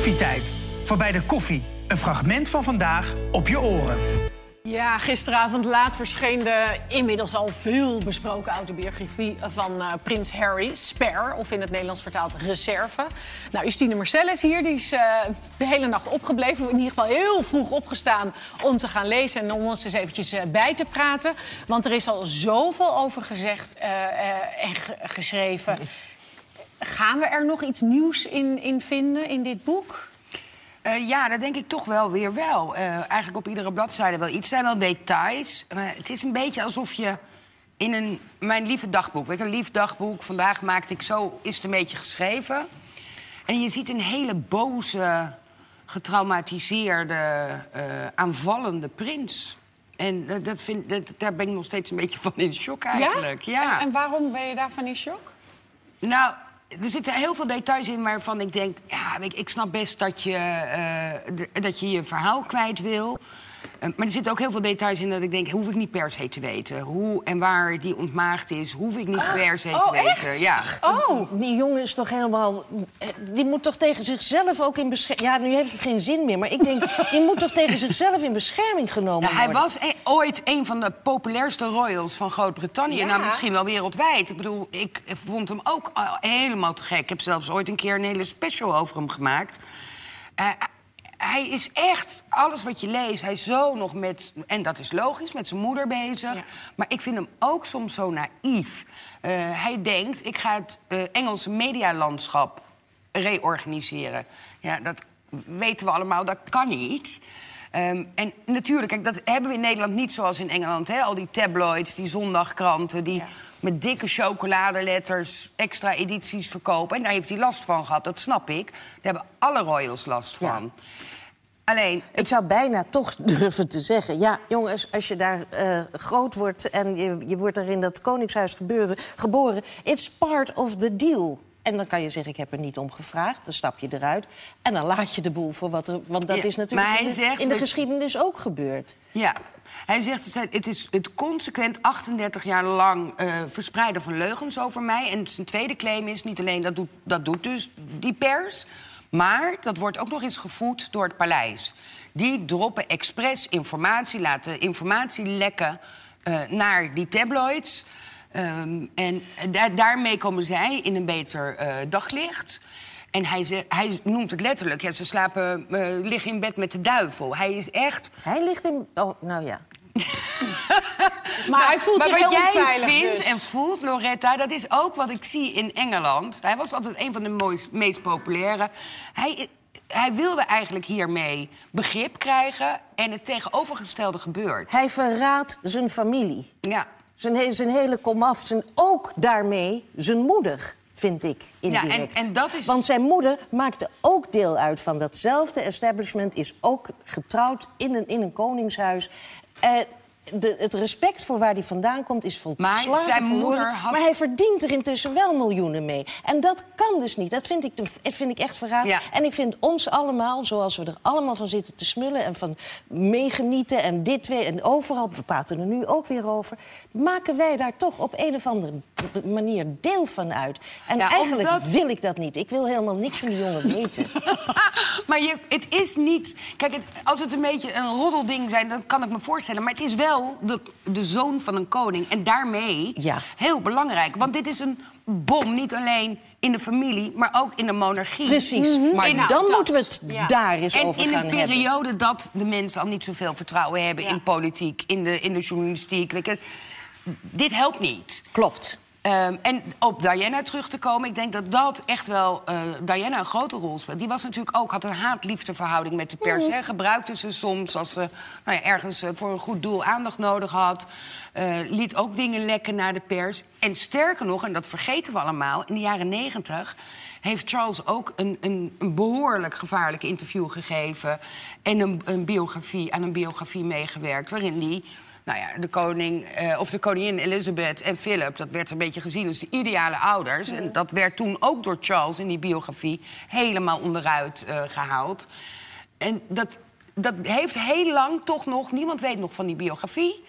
Koffietijd. Voorbij de koffie. Een fragment van vandaag op je oren. Ja, gisteravond laat verscheen de inmiddels al veel besproken autobiografie van uh, prins Harry, Spare, of in het Nederlands vertaald Reserve. Nou, Justine Marcellus hier, die is uh, de hele nacht opgebleven. In ieder geval heel vroeg opgestaan om te gaan lezen en om ons eens eventjes uh, bij te praten. Want er is al zoveel over gezegd en geschreven. Gaan we er nog iets nieuws in, in vinden in dit boek? Uh, ja, dat denk ik toch wel weer wel. Uh, eigenlijk op iedere bladzijde wel iets. Het zijn wel details. Het is een beetje alsof je in een, mijn lieve dagboek... Weet je, een lief dagboek, vandaag maakte ik zo... is het een beetje geschreven. En je ziet een hele boze, getraumatiseerde, aanvallende prins. En dat vind, dat, daar ben ik nog steeds een beetje van in shock eigenlijk. Ja? ja. En, en waarom ben je daarvan in shock? Nou, er zitten heel veel details in waarvan ik denk... ja, ik, ik snap best dat je, uh, dat je je verhaal kwijt wil. Uh, maar er zitten ook heel veel details in dat ik denk... hoef ik niet per se te weten. Hoe en waar die ontmaagd is, hoef ik niet Ah, per se oh, te weten. echt? Ja. Oh, die jongen is toch helemaal... eh, Die moet toch tegen zichzelf ook in bescherming... Ja, nu heeft het geen zin meer, maar ik denk... die moet toch tegen zichzelf in bescherming genomen Nou, hij worden? was e- ooit een van de populairste royals van Groot-Brittannië. Ja. Nou, misschien wel wereldwijd. Ik bedoel, ik vond hem ook al helemaal te gek. Ik heb zelfs ooit een keer een hele special over hem gemaakt. Eh, hij is echt, alles wat je leest, hij is zo nog met... en dat is logisch, met zijn moeder bezig. Maar ik vind hem ook soms zo naïef. Eh, hij denkt, ik ga het eh, Engelse medialandschap reorganiseren. Ja, dat weten we allemaal, dat kan niet. Ehm, en natuurlijk, kijk, dat hebben we in Nederland niet zoals in Engeland. Hè? Al die tabloids, die zondagkranten, die met dikke chocoladeletters extra edities verkopen. En daar heeft hij last van gehad, dat snap ik. Daar hebben alle royals last van. Alleen, Ik zou bijna toch durven te zeggen... ja, jongens, als je daar eh, groot wordt en je, je wordt er in dat koningshuis gebeuren, geboren... it's part of the deal. En dan kan je zeggen, ik heb er niet om gevraagd. Dan stap je eruit. En dan laat je de boel voor wat er... Want dat Ja, is natuurlijk in de, zegt in de dat- geschiedenis ook gebeurd. Ja, hij zegt het is het consequent 38 jaar lang eh, verspreiden van leugens over mij. En zijn tweede claim is niet alleen dat doet, dat doet dus die pers, maar dat wordt ook nog eens gevoed door het paleis. Die droppen expres informatie, laten informatie lekken eh, naar die tabloids. Ehm, en da- daarmee komen zij in een beter eh, daglicht. En hij, hij noemt het letterlijk. Ja, ze slapen, eh, liggen in bed met de duivel. Hij is echt Hij ligt in... Oh, nou ja. Maar hij voelt maar zich wat heel jij vindt dus. en voelt, Loretta, dat is ook wat ik zie in Engeland. Hij was altijd een van de mooist, meest populaire. Hij, hij wilde eigenlijk hiermee begrip krijgen en het tegenovergestelde gebeurt. Hij verraadt zijn familie. Ja. Zijn, zijn hele komaf. Zijn, ook daarmee zijn moeder, vind ik, indirect. en- en dat is- Want zijn moeder maakte ook deel uit van datzelfde establishment... is ook getrouwd in een, in een koningshuis. Eh, de, het respect voor waar hij vandaan komt is volslagen Maar zijn verloren. moeder had- Maar hij verdient er intussen wel miljoenen mee. En dat kan dus niet. Dat vind ik, vind ik echt verraad. Ja. En ik vind ons allemaal, zoals we er allemaal van zitten te smullen... en van meegenieten en dit weer en overal... we praten er nu ook weer over... maken wij daar toch op een of andere manier deel van uit. En Ja, eigenlijk omdat- wil ik dat niet. Ik wil helemaal niks van die jongen weten. maar je, het is niet... Kijk, het- als het een beetje een roddelding zijn, dan kan ik me voorstellen. Maar het is wel de, de zoon van een koning. En daarmee Ja. heel belangrijk. Want dit is een bom, niet alleen in de familie, maar ook in de monarchie. Precies. Maar In- dan dat. moeten we het Ja. daar eens En over in gaan een hebben. periode dat de mensen al niet zoveel vertrouwen hebben Ja. in politiek, in de, in de journalistiek. Dit helpt niet. Klopt. Ehm, en op Diana terug te komen, ik denk dat dat echt wel eh, Diana een grote rol speelt. Die was natuurlijk ook, had een haat-liefdeverhouding met de pers. Mhm. Hè. Gebruikte ze soms als ze nou ja, ergens eh, voor een goed doel aandacht nodig had. Eh, liet ook dingen lekken naar de pers. En sterker nog, en dat vergeten we allemaal, in de jaren negentig heeft Charles ook een, een, een behoorlijk gevaarlijk interview gegeven. En een, een biografie, aan een biografie meegewerkt, waarin hij nou ja, de koning eh, of de koningin Elizabeth en Philip, dat werd een beetje gezien als de ideale ouders. En dat werd toen ook door Charles in die biografie helemaal onderuit eh, gehaald. En dat, dat heeft heel lang toch nog, niemand weet nog van die biografie.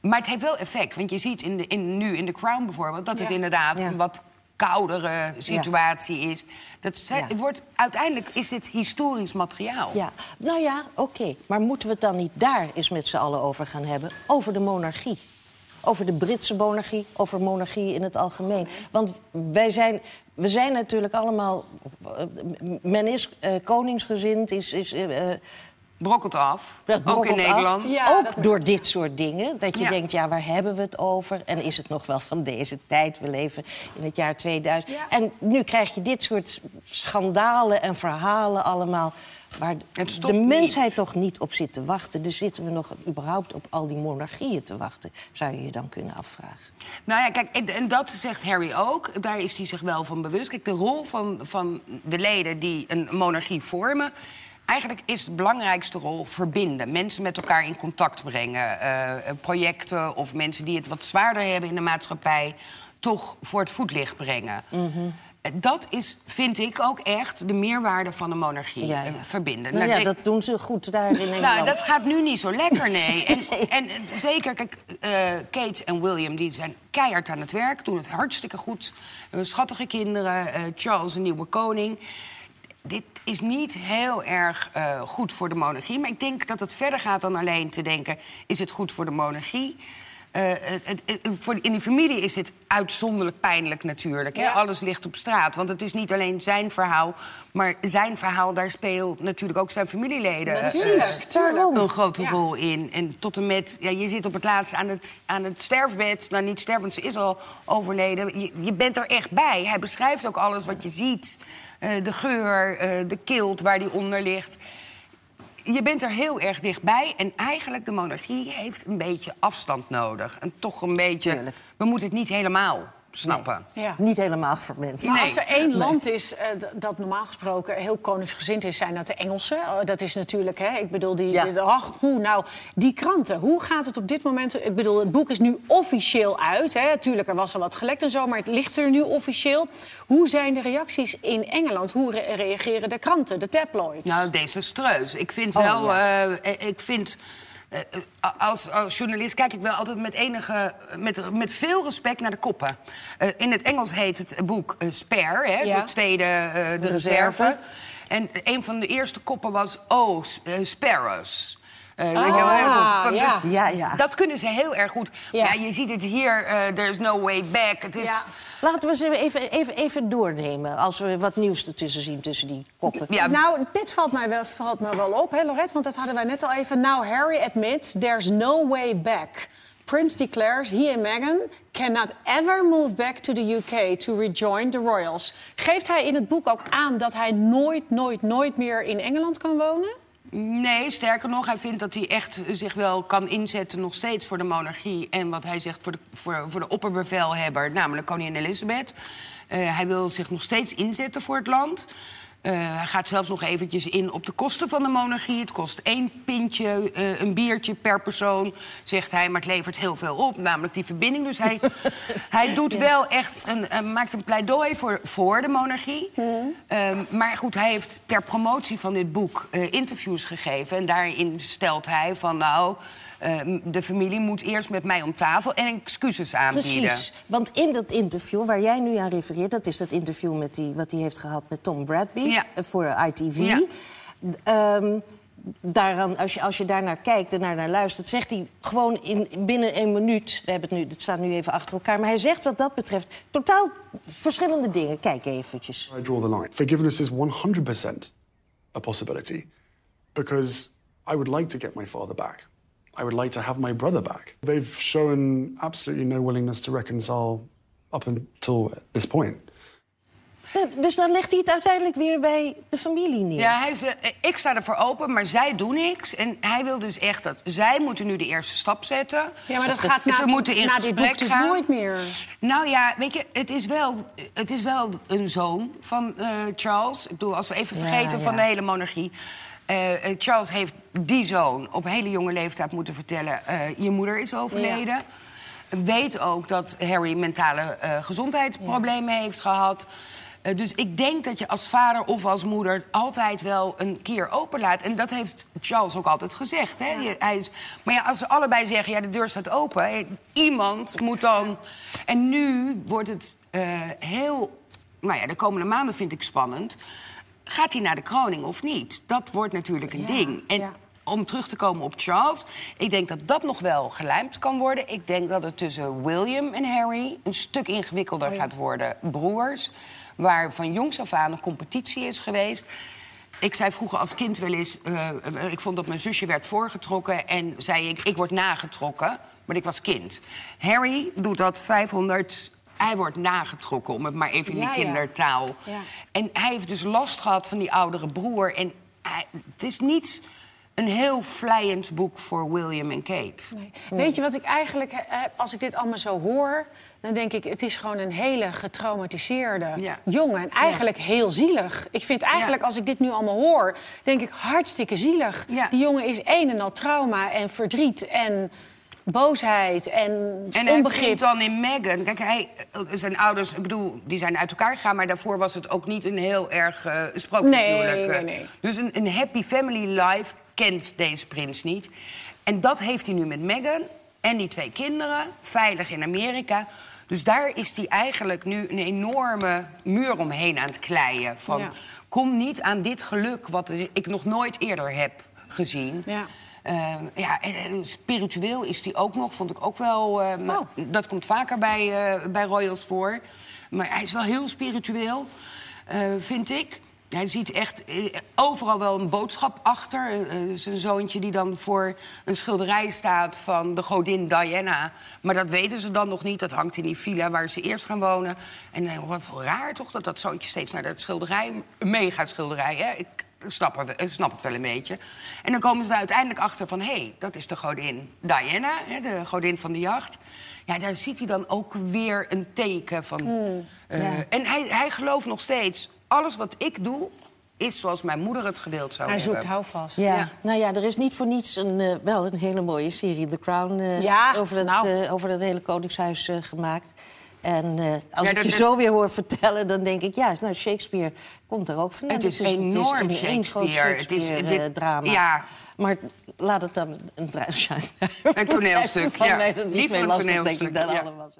Maar het heeft wel effect. Want je ziet in de, in, nu in The Crown bijvoorbeeld dat het Ja. inderdaad Ja. wat koudere situatie is. Dat zijn- Ja. wordt, uiteindelijk is het historisch materiaal. Ja, nou ja, oké. Maar moeten we het dan niet daar eens met z'n allen over gaan hebben? Over de monarchie. Over de Britse monarchie, over monarchie in het algemeen. Want wij zijn, we zijn natuurlijk allemaal... Men is eh, koningsgezind, is... is eh, eh, Brokkelt af, dat ook in af. Nederland. Ja, ook dat- door dit soort dingen. Dat je Ja. denkt, ja, waar hebben we het over? En is het nog wel van deze tijd? We leven in het jaar 2000. Ja. En nu krijg je dit soort schandalen en verhalen allemaal... waar de niet. mensheid toch niet op zit te wachten. Dus zitten we nog überhaupt op al die monarchieën te wachten? Zou je je dan kunnen afvragen. Nou ja, kijk, en, en dat zegt Harry ook. Daar is hij zich wel van bewust. Kijk, de rol van, van de leden die een monarchie vormen... Eigenlijk is de belangrijkste rol verbinden. Mensen met elkaar in contact brengen. eh, eh, projecten of mensen die het wat zwaarder hebben in de maatschappij... toch voor het voetlicht brengen. Mhm. Eh, Dat is, vind ik ook echt, de meerwaarde van de monarchie. Ja, ja. Verbinden. Nou, Nou, ja, denk- dat doen ze goed daar in Engeland. nou, dat gaat nu niet zo lekker, nee. En, en zeker, kijk, Kate en William die zijn keihard aan het werk. Doen het hartstikke goed. Hebben schattige kinderen. Charles, een nieuwe koning. Dit is niet heel erg eh, goed voor de monarchie. Maar ik denk dat het verder gaat dan alleen te denken... is het goed voor de monarchie? Eh, voor, in die familie is dit uitzonderlijk pijnlijk natuurlijk. Hè? Ja. Alles ligt op straat. Want het is niet alleen zijn verhaal... maar zijn verhaal, daar speelt natuurlijk ook zijn familieleden... eh, Natuurlijk, tuurlijk. een grote rol in. En tot en met, ja, je zit op het laatst aan het, aan het sterfbed. Nou, niet sterven, want ze is al overleden. Je, je bent er echt bij. Hij beschrijft ook alles wat je ziet. Eh, de geur, eh, de kilt waar die onder ligt. Je bent er heel erg dichtbij. En eigenlijk, de monarchie heeft een beetje afstand nodig. En toch een beetje... We moeten het niet helemaal snappen. Ja. Niet helemaal voor mensen. Maar Nee. als er één land is eh, dat normaal gesproken heel koningsgezind is, zijn dat de Engelsen. Oh, dat is natuurlijk, hè, ik bedoel, die, Ja. die- ach, hoe, nou, die kranten. Hoe gaat het op dit moment? Ik bedoel, het boek is nu officieel uit. Hè. Tuurlijk, er was al wat gelekt en zo, maar het ligt er nu officieel. Hoe zijn de reacties in Engeland? Hoe re- reageren de kranten, de tabloids? Nou, desastreus. Ik vind Oh, wel, ja. eh, ik vind. Eh, eh, als, als journalist kijk ik wel altijd met enige, met, met veel respect naar de koppen. Eh, in het Engels heet het boek eh, Spare, hè, Ja. de tweede, de, De reserve. reserve. En een van de eerste koppen was, oh, s- eh, Ah, ja. dus Ja, ja. Dat kunnen ze heel erg goed. Ja. Ja. je ziet het hier, eh there's no way back. Het is, Ja. Laten we ze even, even, even doornemen. Als we wat nieuws ertussen zien tussen die koppen. Ja, Nou, dit valt mij, wel, valt me wel op, hè, Lorette? Want dat hadden wij net al even. Now Harry admits there's no way back. Prince declares he and Meghan cannot ever move back to the UK to rejoin the royals. Geeft hij in het boek ook aan dat hij nooit, nooit, nooit meer in Engeland kan wonen? Nee, sterker nog, hij vindt dat hij echt zich wel kan inzetten nog steeds voor de monarchie. En wat hij zegt voor de, voor, voor de opperbevelhebber, namelijk koningin Elizabeth. Eh, hij wil zich nog steeds inzetten voor het land. Eh, hij gaat zelfs nog eventjes in op de kosten van de monarchie. Het kost één pintje, eh, een biertje per persoon, zegt hij. Maar het levert heel veel op, namelijk die verbinding. Dus hij, hij doet wel echt een, eh, maakt een pleidooi voor, voor de monarchie. Ehm, maar goed, hij heeft ter promotie van dit boek eh, interviews gegeven. En daarin stelt hij van nou, eh, de familie moet eerst met mij om tafel en excuses aanbieden. Precies. Want in dat interview waar jij nu aan refereert... dat is dat interview met die, wat hij heeft gehad met Tom Bradby Ja. eh, voor ITV. Ja. Ehm, daaraan, als, je, als je daarnaar kijkt en naar, naar luistert... zegt hij gewoon in, binnen een minuut... We hebben het, nu, het staat nu even achter elkaar... maar hij zegt wat dat betreft totaal verschillende dingen. Kijk eventjes. I draw the line. Forgiveness is 100% a possibility because I would like to get my father back. I would like to have my brother back. They've shown absolutely no willingness to reconcile up until this point. Eh, Dus dan legt hij het uiteindelijk weer bij de familie neer. Ja, hij eh, ik sta ervoor open, maar zij doen niks. En hij wil dus echt dat zij moeten nu de eerste stap zetten. Ja, maar dat gaat Dus na, we moeten in na dit boek natuurlijk gaan. nooit meer. Nou ja, weet je, het is wel, het is wel een zoon van eh, Charles. Ik bedoel, als we even Ja, vergeten van de hele monarchie. Charles heeft die zoon op hele jonge leeftijd moeten vertellen... eh, je moeder is overleden. Weet ook dat Harry mentale eh, gezondheidsproblemen heeft gehad. Eh, dus ik denk dat je als vader of als moeder altijd wel een keer openlaat. En dat heeft Charles ook altijd gezegd. Hè? Hij is, maar ja, als ze allebei zeggen, ja, de deur staat open... iemand moet dan... En nu wordt het heel... Nou ja, de komende maanden vind ik spannend. Gaat hij naar de kroning of niet? Dat wordt natuurlijk een ding. En ja. Om terug te komen op Charles... ik denk dat dat nog wel gelijmd kan worden. Ik denk dat het tussen William en Harry... een stuk ingewikkelder Oh gaat worden. Broers, waar van jongs af aan een competitie is geweest... Ik zei vroeger als kind wel eens... eh, eh, ik vond dat mijn zusje werd voorgetrokken... en zei ik, ik word nagetrokken. Maar ik was kind. Harry doet dat 500... Hij wordt nagetrokken, om het maar even in die ja. kindertaal. Ja. En hij heeft dus last gehad van die oudere broer. En hij- het is niet een heel vlijend boek voor William en Kate. Nee. Weet je wat ik eigenlijk, als ik dit allemaal zo hoor... dan denk ik, het is gewoon een hele getraumatiseerde Ja. jongen. En eigenlijk heel zielig. Ik vind eigenlijk, Ja. als ik dit nu allemaal hoor... denk ik, hartstikke zielig. Die jongen is een en al trauma en verdriet en boosheid en, En onbegrip. vindt dan in Meghan... Kijk, hij, zijn ouders, ik bedoel, die zijn uit elkaar gegaan... maar daarvoor was het ook niet een heel erg uh, sprookjeshuwelijk. Nee, nee, eh. nee. Dus een, een happy family life kent deze prins niet. En dat heeft hij nu met Meghan en die twee kinderen, veilig in Amerika. Dus daar is hij eigenlijk nu een enorme muur omheen aan het kleien. Van, Ja. kom niet aan dit geluk wat ik nog nooit eerder heb gezien. Ja. Eh, ja, en, en spiritueel is die ook nog, vond ik ook wel. eh, Oh. Dat komt vaker bij, eh, bij Royals voor. Maar hij is wel heel spiritueel, eh, vind ik. Hij ziet echt eh, overal wel een boodschap achter. Eh, eh, zijn zoontje die dan voor een schilderij staat van de godin Diana. Maar dat weten ze dan nog niet. Dat hangt in die villa waar ze eerst gaan wonen. En wat raar toch dat dat zoontje steeds naar dat schilderij... Een mega schilderij, hè? Ik snap, er, ik snap het wel een beetje. En dan komen ze er uiteindelijk achter van... hé, hey, dat is de godin Diana, hè, de godin van de jacht. Ja, daar ziet hij dan ook weer een teken van... eh, En hij, hij gelooft nog steeds... alles wat ik doe, is zoals mijn moeder het gewild zou Hij zoekt hebben. houvast. Ja. Ja. nou ja, er is niet voor niets een, eh, wel een hele mooie serie, The Crown, eh, Ja, over, het, nou. eh, over het hele Koningshuis eh, gemaakt. En eh, als Ja, ik dat je is- zo weer hoor vertellen, dan denk ik, ja, nou, Shakespeare komt er ook vandaan. Het is Dus het enorm een één groot Shakespeare. Het is- dit- Shakespeare-drama. ja. Maar laat het dan een, dra- Een toneelstuk, Van ja. mij dat niet Liever een lastig, denk ik toneelstuk, dan ja. allemaal.